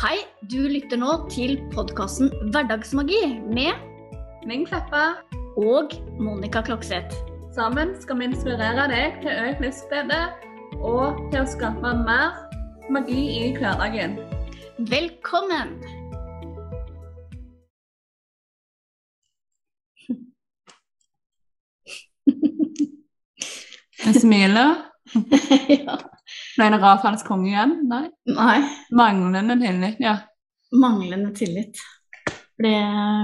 Hei, du lytter nå til podkasten Hverdagsmagi med Ming Kleppa. og Monica Klokseth. Sammen skal vi inspirere deg til økt livsglede og til å skape mer magi i hverdagen. Velkommen! Jeg smiler. ja. Ble det Rafals konge igjen? Nei. Nei, Manglende tillit, ja. manglende tillit ble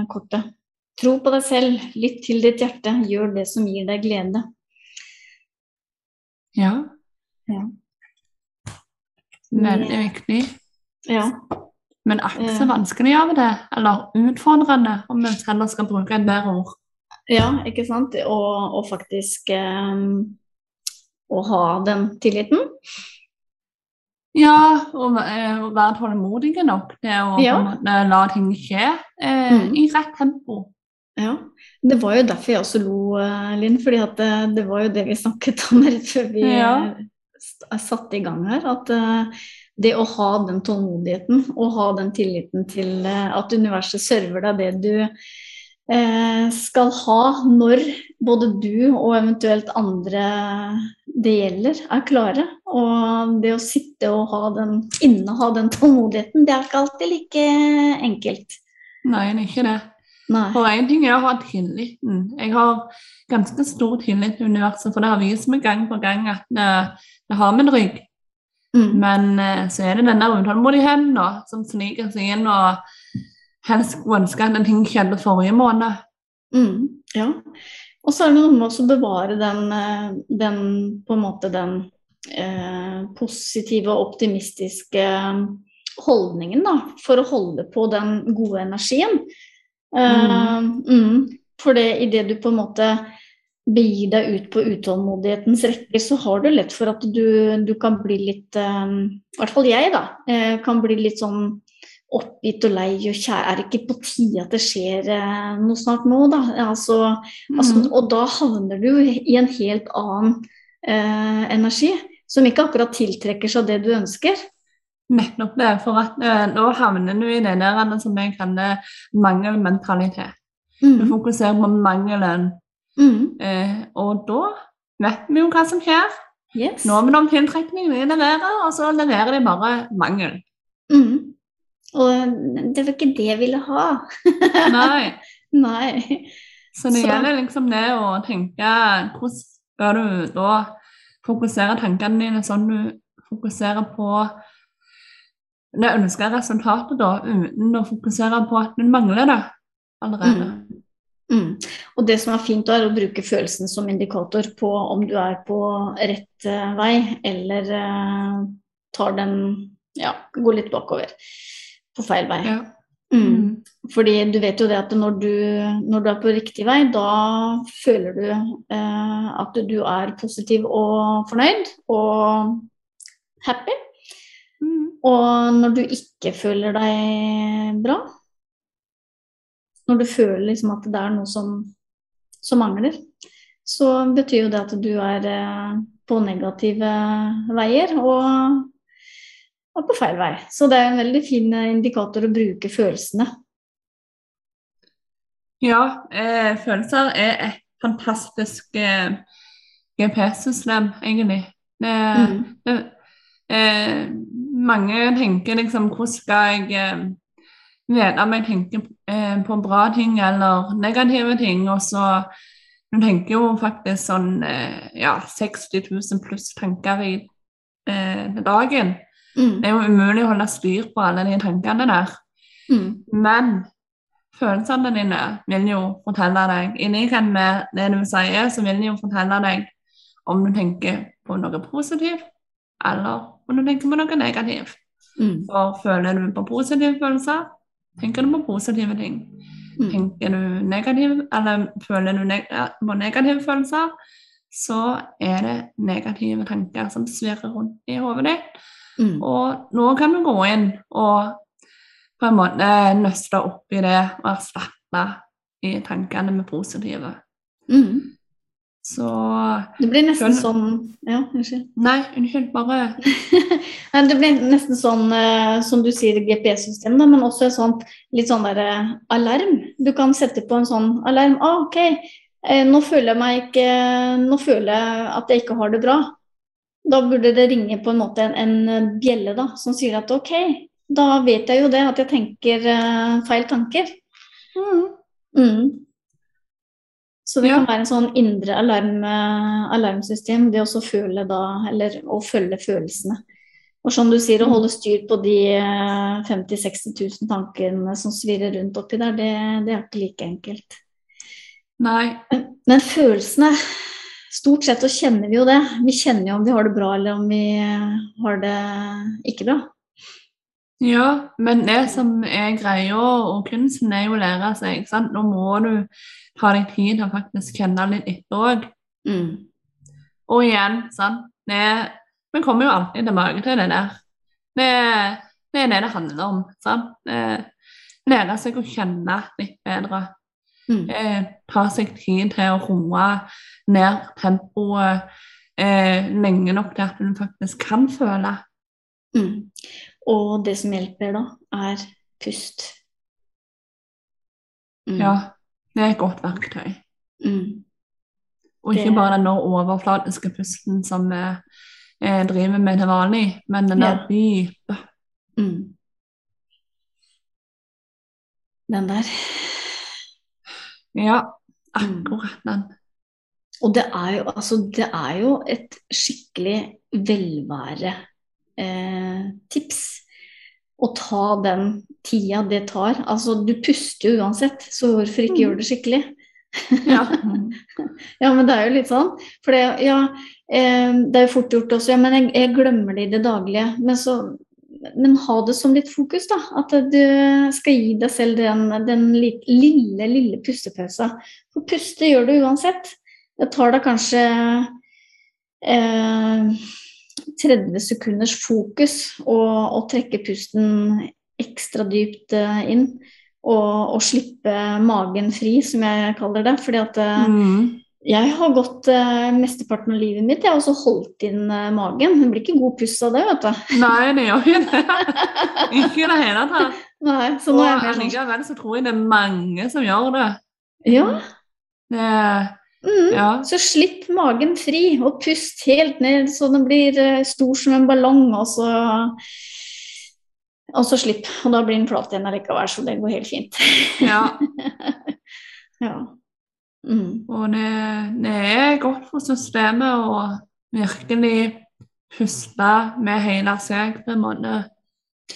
kortet. Tro på deg selv, lytt til ditt hjerte, gjør det som gir deg glede. Ja. Ja. Veldig viktig. Ja. Men akkurat så vanskelig av det, eller utfordrende, om vi heller skal bruke et bedre ord. Ja, ikke sant? Og, og faktisk um, å ha den tilliten. Ja, og, eh, og være tålmodig nok til å Ja. la ting skje eh, Mm. i rett tempo. Ja. Det var jo derfor jeg også lo, eh, Linn. fordi det, det var jo det vi snakket om rett før vi Ja. eh, satte i gang her. At uh, det å ha den tålmodigheten og ha den tilliten til uh, at universet server deg det du uh, skal ha når både du og eventuelt andre det gjelder, er klare. Og det å sitte og ha den, inneha den tålmodigheten, det er ikke alltid like enkelt. Nei, det er ikke det. Nei. For én ting er å ha tilliten. Jeg har ganske stor tillit til universet, for det har vist meg gang på gang at det, det har min rygg. Mm. Men eh, så er det den der utålmodigheten da, som sniker seg inn og helst ønsker ønske at en ting skjedde forrige måned. Mm, ja. Og så er det noe med å bevare den, eh, den på en måte den eh, positive og optimistiske holdningen, da, for å holde på den gode energien. Eh, mm, for det idet du på en måte begir deg ut på utålmodighetens rekker, så har du lett for at du, du kan bli litt eh, I hvert fall jeg, da. Eh, kan bli litt sånn oppgitt og lei og kjære. Er det ikke på tide at det skjer eh, noe snart nå, da? Altså, altså, Mm. og da havner du i en helt annen eh, energi, som ikke akkurat tiltrekker seg det du ønsker. Nettopp det, for at eh, da havner du i det der som jeg kaller mangelmentalitet. Du Mm. fokuserer på mangelen, Mm. eh, og da vet vi jo hva som skjer. Yes. Nå med tiltrekning, vi leverer, og så leverer de bare mangel. Og det var ikke det jeg ville ha. Nei. Nei. Så det Så- gjelder liksom det å tenke hvordan skal du da fokusere tankene dine sånn du fokuserer på det ønska resultatet, da, uten å fokusere på at du mangler det allerede. Mm. Mm. Og det som er fint, er å bruke følelsen som indikator på om du er på rett eh, vei, eller uh, tar den Ja, går litt bakover. På feil vei. Ja. Mm. Fordi du vet jo det at når du, når du er på riktig vei, da føler du eh, at du er positiv og fornøyd og happy. Mm. Og når du ikke føler deg bra, når du føler liksom at det er noe som, som mangler, så betyr jo det at du er eh, på negative veier og, og på feil vei. Så det er en veldig fin eh, indikator å bruke følelsene. ja eh, følelser er et fantastisk eh, GPS-system, egentlig. Det, Mm. det, eh, mange tenker liksom hvordan skal jeg eh, vite om jeg tenker eh, på bra ting eller negative ting, og så Du tenker jo faktisk sånn ja, 60 000 pluss tanker i eh, dagen. Mm. Det er jo umulig å holde styr på alle de tankene der. Mm. Men følelsene dine vil jo fortelle deg I likhet med det du sier, så vil de jo fortelle deg om du tenker på noe positivt, eller om du tenker på noe negativt. Mm. For føler du på positive følelser, tenker du på positive ting. Mm. Tenker du negativ, eller føler du neg på negative følelser, så er det negative tanker som svirrer rundt i hodet ditt. Mm. Og nå kan du gå inn og på en måte nøste opp i det og erstatte i tankene med positive. Mm. Så Det blir nesten Skjønner. sånn Ja, unnskyld. Nei, unnskyld, bare Det blir nesten sånn, eh, som du sier, GPS-system, men også et sånt litt sånn der eh, alarm. Du kan sette på en sånn alarm. Ah, ok, eh, nå føler jeg meg ikke Nå føler jeg at jeg ikke har det bra. Da burde det ringe på en måte en, en bjelle da, som sier at ok, da vet jeg jo det, at jeg tenker uh, feil tanker. Mm. Så det Ja. kan være en sånn indre alarm, eh, alarmsystem, det også føle da, eller å følge følelsene. Og som du sier, å holde styr på de eh, 50 000-60 000 tankene som svirrer rundt oppi der, det, det er ikke like enkelt. Nei. Men følelsene, stort sett så kjenner vi jo det. Vi kjenner jo om vi har det bra eller om vi har det ikke bra. Ja, men det som er greia og kunsten, er jo å lære seg. ikke sant? Nå må du ta deg tid til å faktisk kjenne litt etter òg. Mm. Og igjen, sant. Vi kommer jo alltid tilbake til det der. Det, det er det det handler om. sant? Lære seg å kjenne litt bedre. Mm. Eh, ta seg tid til å roe ned tempoet eh, lenge nok til at du faktisk kan føle. Mm. Og det som hjelper da, er pust. Mm. Ja, det er et godt verktøy. Mm. Og ikke Det- bare den overflatiske pusten som vi eh, driver med til vanlig, men den der Ja. dype. Mm. Den der. Ja, akkurat den. Og det er jo, altså, det er jo et skikkelig velværetips eh, å ta den tida det tar. Altså, du puster jo uansett, så hvorfor ikke Mm. gjøre det skikkelig? Ja. Ja, men det er jo litt sånn. For det, ja, eh, det er jo fort gjort også. Ja, men jeg, jeg glemmer det i det daglige. Men, så, men ha det som litt fokus, da. At du skal gi deg selv den, den li- lille, lille pustepausa. For puste gjør du uansett. Det tar deg kanskje eh, 30 sekunders fokus og trekke pusten ekstra dypt eh, inn. Og, og slippe magen fri, som jeg kaller det. Fordi at eh, Mm. Jeg har gått eh, mesteparten av livet mitt, jeg har også holdt inn eh, magen. Det blir ikke god puss av det, vet du. Nei, det gjør ikke det. Ikke i det hele tatt. Nei, så nå er jeg mer sånn allikevel så tror jeg det er mange som gjør det. Ja. det Mm. ja. Så slipp magen fri, og pust helt ned så den blir eh, stor som en ballong, og så og så slipp. Og da blir den flat igjen allikevel, så det går helt fint. ja. ja. Mm. Og det, det er godt for systemet å virkelig puste med hele seg på en måte.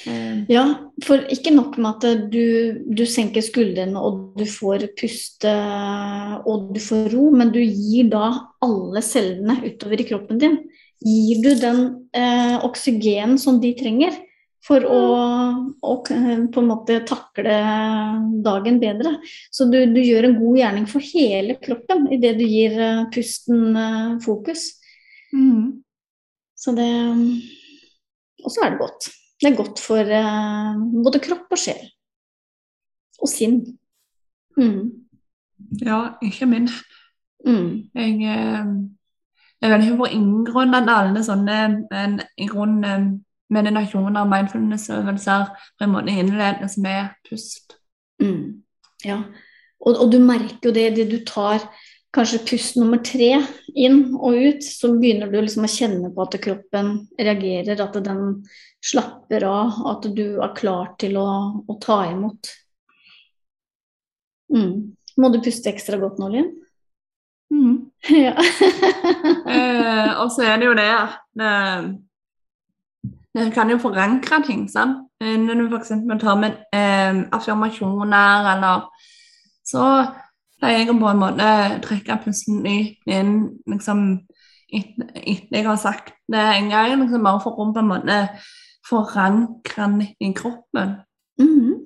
Eh, Ja, for ikke nok med at du, du senker skuldrene og du får puste og du får ro, men du gir da alle cellene utover i kroppen din Gir du den eh, oksygen som de trenger for å, å på en måte takle dagen bedre. Så du, du gjør en god gjerning for hele kroppen idet du gir eh, pusten eh, fokus. mm. Så det Og så er det godt. Det er godt for eh, både kropp og sjel. Og sinn. Mm. Ja, ikke minst. Mm. Jeg jeg vet ikke hvor ingen grunn at alle sånne men i grunnen eh, meditasjoner og mindfulness-øvelser på en måte innledes med pust. Mm. Ja. Og, og du merker jo det idet du tar kanskje pust nummer tre inn og ut, så begynner du liksom å kjenne på at kroppen reagerer, at den slapper av, at du er klar til å, å ta imot. Mm. Må du puste ekstra godt nå, Linn? Mm. ja. Eh, og så er det jo det at det kan jo forankre ting, sant. Eh, Når du f.eks. tar med eh, affirmasjoner eller Så pleier jeg å på en måte trekke pusten ut inn liksom etter jeg har sagt det en gang, liksom bare for å på en måte forankre den i kroppen. Mhm.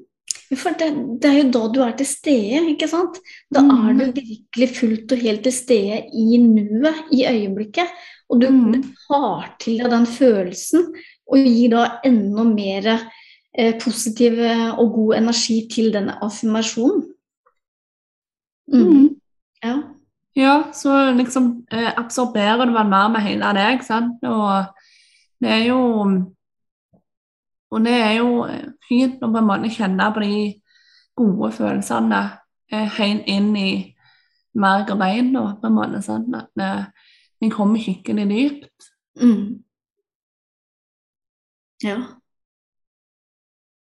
For det, det er jo da du er til stede, ikke sant? Da mm. er du virkelig fullt og helt til stede i nuet, i øyeblikket. Og du mm. har til deg den følelsen og gir da enda mer eh, positiv eh, og god energi til denne affirmasjonen. Mhm. Ja. Ja, så liksom eh, absorberer vel mer med hele deg, sant. Og det er jo Og det er jo fint å på en måte kjenne på de gode følelsene eh, helt inn i merg og bein, på en måte. at eh, vi kommer skikkelig dypt. Mm. Ja.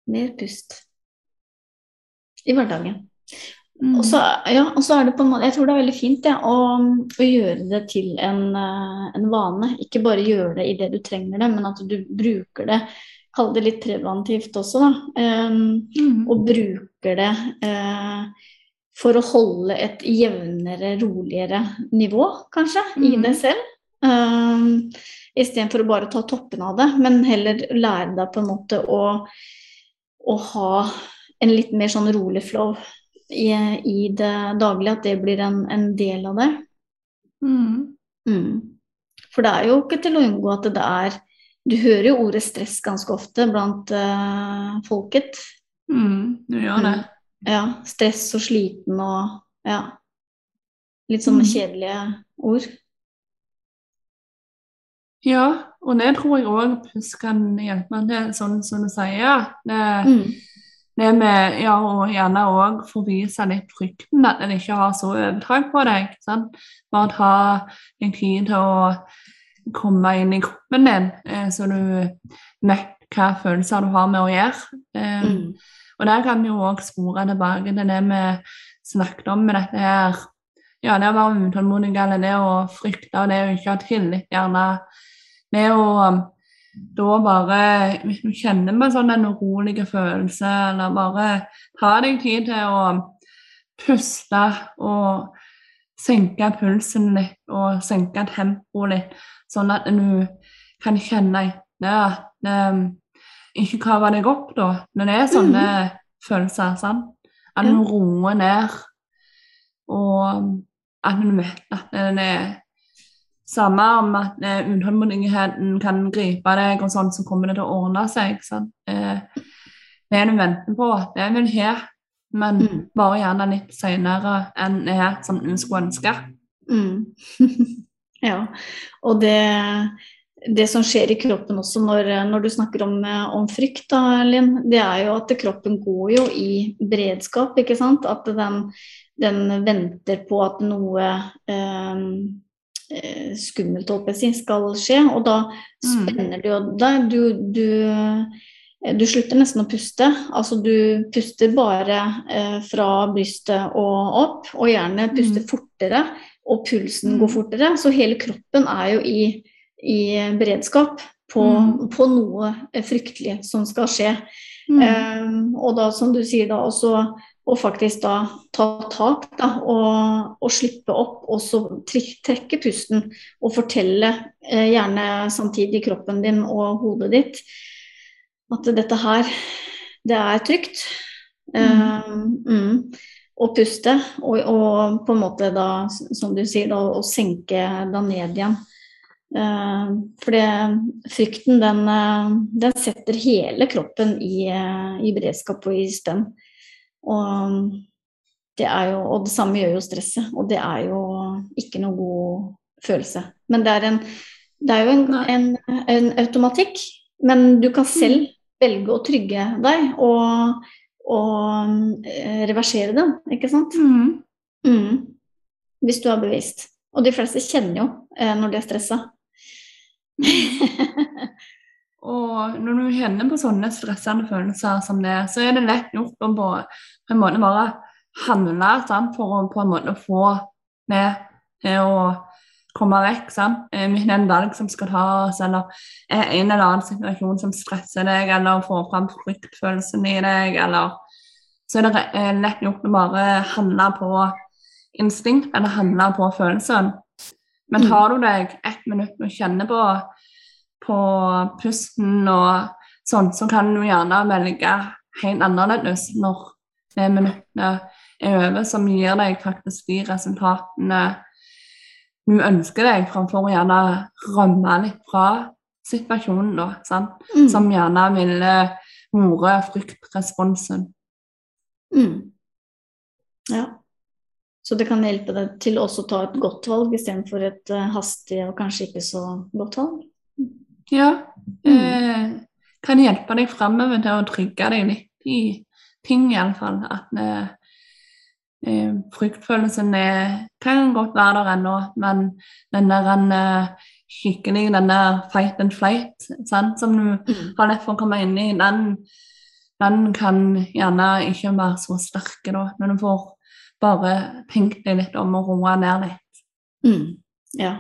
Mer pust i hverdagen. Mm. Og så, ja, og så er det på en måte Jeg tror det er veldig fint ja, å, å gjøre det til en, eh, en vane. Ikke bare gjøre det idet du trenger det, men at du bruker det. Kall det litt preventivt også, da. Um, Mm. og bruker det uh, for å holde et jevnere, roligere nivå, kanskje, i Mhm. deg selv. Um, Istedenfor å bare ta toppen av det, men heller lære deg på en måte å, å ha en litt mer sånn rolig flow i, i det daglige, at det blir en, en del av det. Mm. Mm. For det er jo ikke til å unngå at det er Du hører jo ordet stress ganske ofte blant uh, folket. Mm. Du gjør det. Ja, stress og sliten og ja. Litt sånne Mm. kjedelige ord. Ja, og det tror jeg òg pust kan hjelpe meg til, sånn som du sier. Det, Mm. det med ja, og gjerne òg forvise litt frykten, at en ikke har så overtak på deg. Sant? Bare ta en tid til å komme inn i kroppen din, eh, så du vet hva følelser du har med å gjøre. Eh, Mm. Og der kan vi jo òg spore tilbake til det vi snakket om med dette her. Ja, det å være utålmodig eller det å frykte og det å ikke ha tillit, gjerne. Det å um, da bare Hvis du kjenner på sånn en urolig følelse, eller bare ta deg tid til å puste og senke pulsen litt og senke tempoet litt, sånn at du kan kjenne at um, ikke kave deg opp da, når det er sånne følelser. sant? At du roer ned, og at du vet at det er samme om at eh, utålmodigheten kan gripe deg, og sånn, så kommer det til å ordne seg. sant? Eh, det du venter på, det vil skje, men Mm. bare gjerne litt senere enn det er som du skulle ønske. Mm. ja. Og det, det som skjer i kroppen også når, når du snakker om, eh, om frykt, da, Linn, det er jo at kroppen går jo i beredskap, ikke sant. At den, den venter på at noe eh, skummelt håper jeg, si, skal skje. Og da Mm. spenner det jo deg. Du, du, du slutter nesten å puste. Altså du puster bare eh, fra brystet og opp, og gjerne puster Mm. fortere, og pulsen Mm. går fortere. Så hele kroppen er jo i, i beredskap på, Mm. på noe eh, fryktelig som skal skje. Mm. Um, og da, som du sier, da også å faktisk da ta tak da, og, og slippe opp, og så trekke pusten og fortelle, eh, gjerne samtidig kroppen din og hodet ditt, at dette her, det er trygt. Um, mm, og puste, og, og på en måte da, som du sier, da, å senke da ned igjen. Eh, for frykten den, eh, den setter hele kroppen i, i beredskap og i spenn. Og det, er jo, og det samme gjør jo stresset, og det er jo ikke noe god følelse. Men det er, en, det er jo en, en, en automatikk, men du kan selv velge å trygge deg og, og eh, reversere den, ikke sant? Mm. Mm. Hvis du er bevisst. Og de fleste kjenner jo eh, når de er stressa. Og når du kjenner på sånne stressende følelser som det, så er det lett gjort å på, på en måte bare handle sant, for å på en måte få det til å komme vekk. Sant? Eh, er en valg som skal tas, eller er en eller annen situasjon som stresser deg, eller får fram fryktfølelsen i deg, eller så er det eh, lett gjort å bare handle på instinkt, eller handle på følelsen. Men Mm. tar du deg ett minutt og kjenner på på pusten og sånn, så kan du gjerne velge helt annerledes når det minuttet er over, som gir deg faktisk de resultatene du ønsker deg, framfor å gjerne rømme litt fra situasjonen, da? Mm. som gjerne ville vært fryktresponsen. Mm. Ja. Så det kan hjelpe deg til også å ta et godt valg istedenfor et uh, hastig og kanskje ikke så godt valg. Ja. Mm. Eh, kan hjelpe deg framover til å trygge deg litt i ting, iallfall. At eh, eh, fryktfølelsen er, kan godt være der ennå, men den der eh, skikkelig denne fight and flight sant, som du mm. har lett for å komme inn i, den, den kan gjerne ikke være så sterk da, når du får bare tenkt deg litt om å roe ned litt. Mm, ja.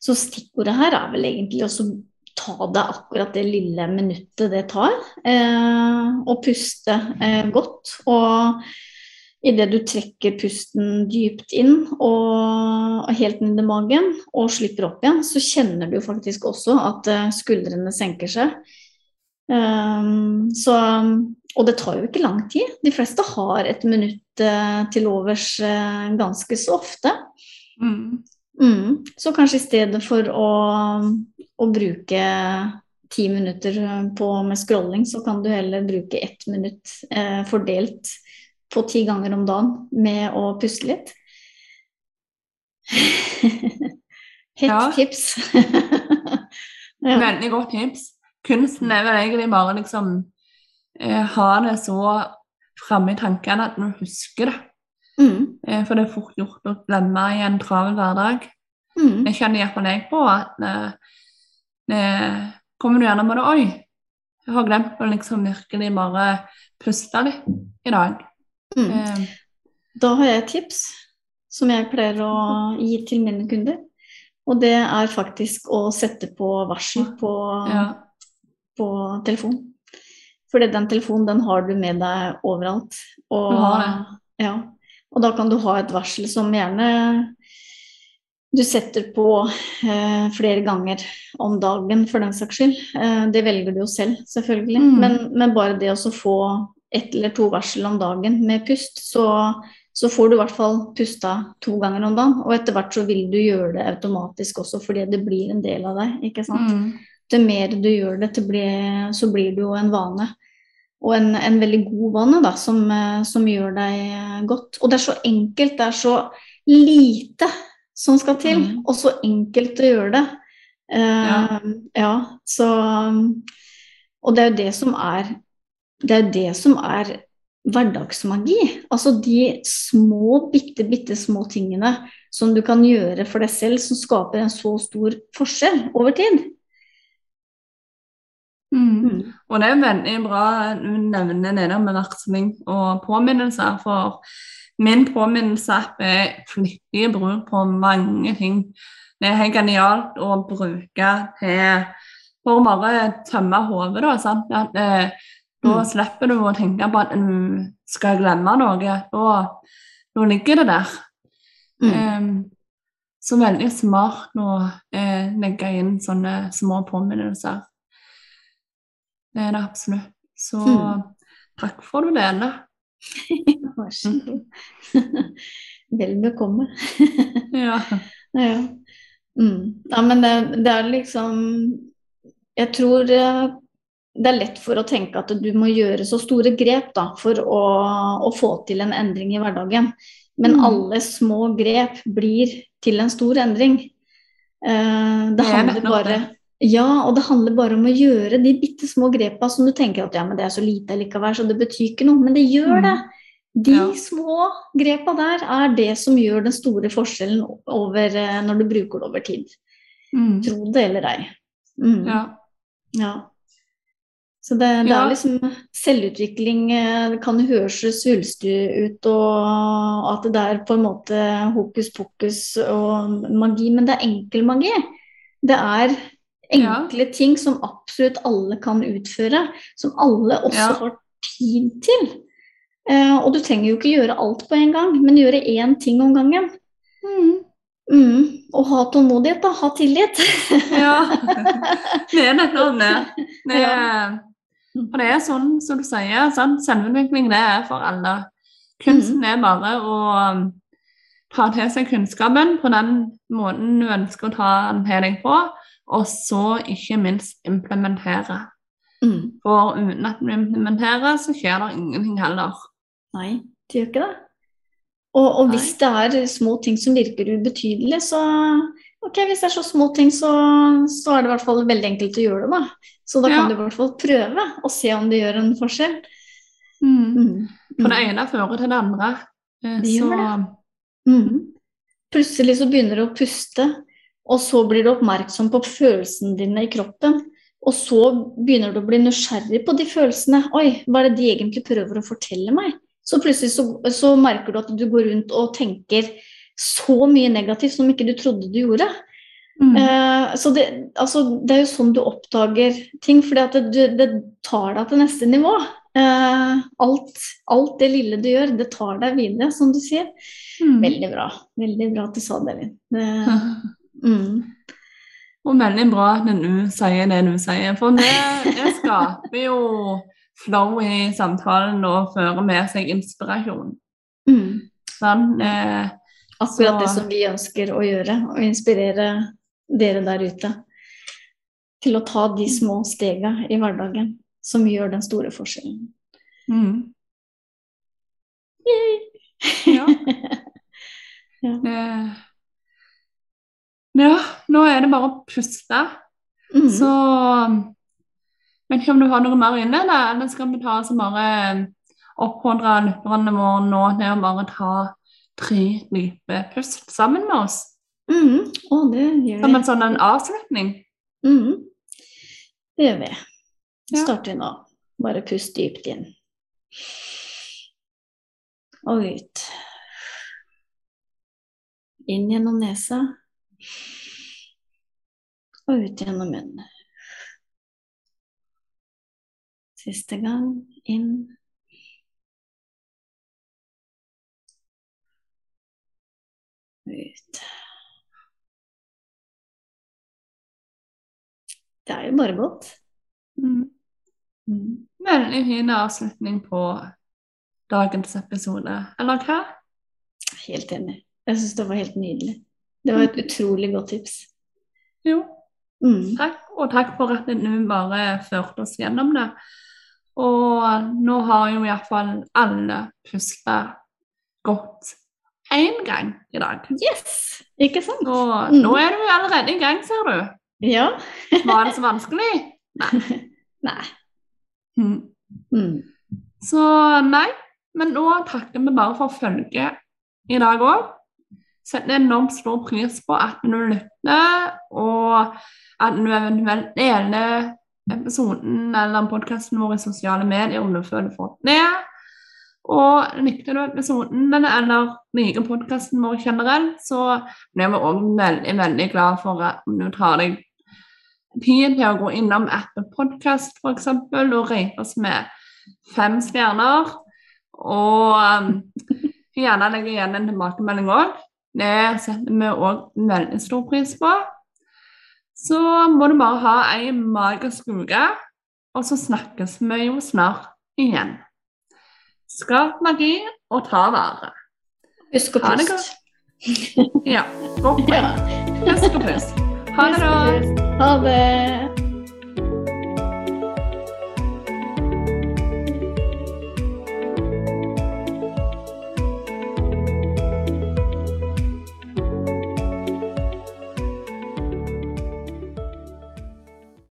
Så stikkordet her er vel egentlig også ta deg akkurat det lille minuttet det tar, eh, og puste eh, godt. Og idet du trekker pusten dypt inn og helt ned i magen og slipper opp igjen, så kjenner du faktisk også at eh, skuldrene senker seg. Um, så, og det tar jo ikke lang tid. De fleste har et minutt uh, til overs uh, ganske så ofte. Mm. Mm. Så kanskje i stedet for å, å bruke ti minutter på, med scrolling, så kan du heller bruke ett minutt eh, fordelt på ti ganger om dagen med å puste litt. Hett ja. tips. ja. Veldig godt tips. Kunsten er vel egentlig bare liksom eh, ha det så framme i tankene at man husker det. Eh, for det er fort gjort å glemme i en travel hverdag. Mm. Jeg kjenner iallfall jeg på. at eh, eh, kommer du gjerne med det Oi, jeg har glemt å liksom virkelig bare puste litt i dag. Mm. Eh. Da har jeg et tips som jeg pleier å gi til mine kunder. Og det er faktisk å sette på varsel på ja på telefon. Fordi den telefonen den har du med deg overalt. Og, ja, og da kan du ha et varsel som gjerne du setter på eh, flere ganger om dagen for den saks skyld. Eh, det velger du jo selv, selvfølgelig. Mm. Men, men, bare det å få ett eller to varsel om dagen med pust, så, så, får du i hvert fall pusta to ganger om dagen. Og etter hvert så vil du gjøre det automatisk også, fordi det blir en del av deg. ikke sant? Mm det mer du gjør det, blir, så blir det jo en vane. Og en, en veldig god vane da, som, som, gjør deg godt. Og det er så enkelt, det er så lite som skal til, mm. og så enkelt å gjøre det. Uh, ja. ja. så Og det er jo det som er Det er det som er hverdagsmagi. Altså de små, bitte, bitte små tingene som du kan gjøre for deg selv, som skaper en så stor forskjell over tid. Mm. mm. Og det er veldig bra du nevner det der med varsling og påminnelser, for min påminnelsesapp er flittig bruk på mange ting. Det er helt genialt å bruke til for å bare tømme hodet, da. Sant? At, eh, da mm. slipper du å tenke på at du skal glemme noe. Da, da ligger det der. Mm. Um, så veldig smart å eh, legge inn sånne små påminnelser. Det absolutt. Så mm. takk for du deler. Vær så god. Vel bekomme. ja. ja. Mm. ja. men det, det, er liksom Jeg tror eh, det er lett for å tenke at du må gjøre så store grep da, for å, å få til en endring i hverdagen. Men mm. alle små grep blir til en stor endring. Eh, det handler bare ja, og det handler bare om å gjøre de bitte små grepa som du tenker at ja, men det er så lite likevel, så det betyr ikke noe. Men det gjør det. Mm. De ja. små grepa der er det som gjør den store forskjellen over, eh, når du bruker det over tid. Mm. Tro det eller ei. Mm. Ja. ja. Så det, det ja. er liksom selvutvikling eh, Det kan høres svulstig ut, og at det er på en måte hokus pokus og magi, men det er enkel magi. Det er Enkle ja. ting som absolutt alle kan utføre, som alle også ja. har tid til. Uh, og du trenger jo ikke gjøre alt på en gang, men gjøre én ting om gangen. Mm. Mm. Og ha tålmodighet, da. Ha tillit. ja. Det er nettopp det. det er, og det er sånn som du sier, sant? selvutvikling det er for alle. Kunsten mm. er bare å um, ta til seg kunnskapen på den måten du ønsker å ta den til deg på og så ikke minst implementere. Mm. For uten at vi implementerer, så skjer det ingenting heller. Nei, det gjør ikke det. Og, og hvis det er små ting som virker ubetydelig, så ok, hvis det er så små ting, så, så er det i hvert fall veldig enkelt å gjøre det, da. Så da Ja. kan du i hvert fall prøve og se om det gjør en forskjell. Mm. Mm. For det ene fører til det andre. Det Det gjør det. Mm. Plutselig så begynner du å puste, og så blir du oppmerksom på følelsene dine i kroppen. Og så begynner du å bli nysgjerrig på de følelsene. Oi, hva er det de egentlig prøver å fortelle meg? Så plutselig så, så merker du at du går rundt og tenker så mye negativt som ikke du trodde du gjorde. mm. Eh, så det, altså, det er jo sånn du oppdager ting, for det, det tar deg til neste nivå. Eh, alt, alt det lille du gjør, det tar deg videre, som du sier. Mm. Veldig bra. Veldig bra at du sa det, Linn. Det, mm. Og veldig bra at du sier det du sier, for det, det skaper jo flow i samtalen og fører med seg inspirasjon. Mm. Sånn, eh, Akkurat det som vi ønsker å gjøre, og inspirere dere der ute til å ta de små stega i hverdagen som gjør den store forskjellen. mm. Yay! Ja. Ja. Eh, ja, nå er det bare å puste. Mm. Så vet ikke om du har noe mer inne, eller, eller skal vi ta så bare oppfordre lytterne våre nå til å bare ta tre dype pust sammen med oss? Mm. Å, det gjør vi. Som en sånn en avslutning. Mm. Det gjør vi. Ja. starter nå. Bare pust dypt inn. Og ut. Inn gjennom nesa. Og ut gjennom munnen. Siste gang. Inn. Ut. Det er jo bare godt. Mm. Mm. Veldig fin avslutning på dagens episode. Eller hva? Helt enig. Jeg syns det var helt nydelig. Det var et utrolig godt tips. Jo, Mm. takk. Og takk for at du bare førte oss gjennom det. Og nå har jo iallfall alle pusla godt én gang i dag. Yes! Ikke sant? Og Mm. nå er du allerede i gang, ser du. Ja. Var det så vanskelig? Nei. Mm. Mm. Så nei. Men nå takker vi bare for følget i dag òg. Setter enormt stor pris på at du lytter, og at du eventuelt deler episoden eller podkasten vår i sosiale medier om du føler for det. Og likte du episoden eller, liker podkasten vår generelt, så blir vi òg veldig, veldig glad for at du tar deg tid til å gå innom Apple Podcast f.eks. og rate oss med fem stjerner. Og um, gjerne legge igjen en tilbakemelding òg. Det setter vi òg veldig stor pris på. Så må du bare ha ei magisk uke, og så snakkes vi jo snart igjen. Skap magi og ta vare. Husk å puste. Ja, godt. Husk å puste. Ha det, da. Ha det.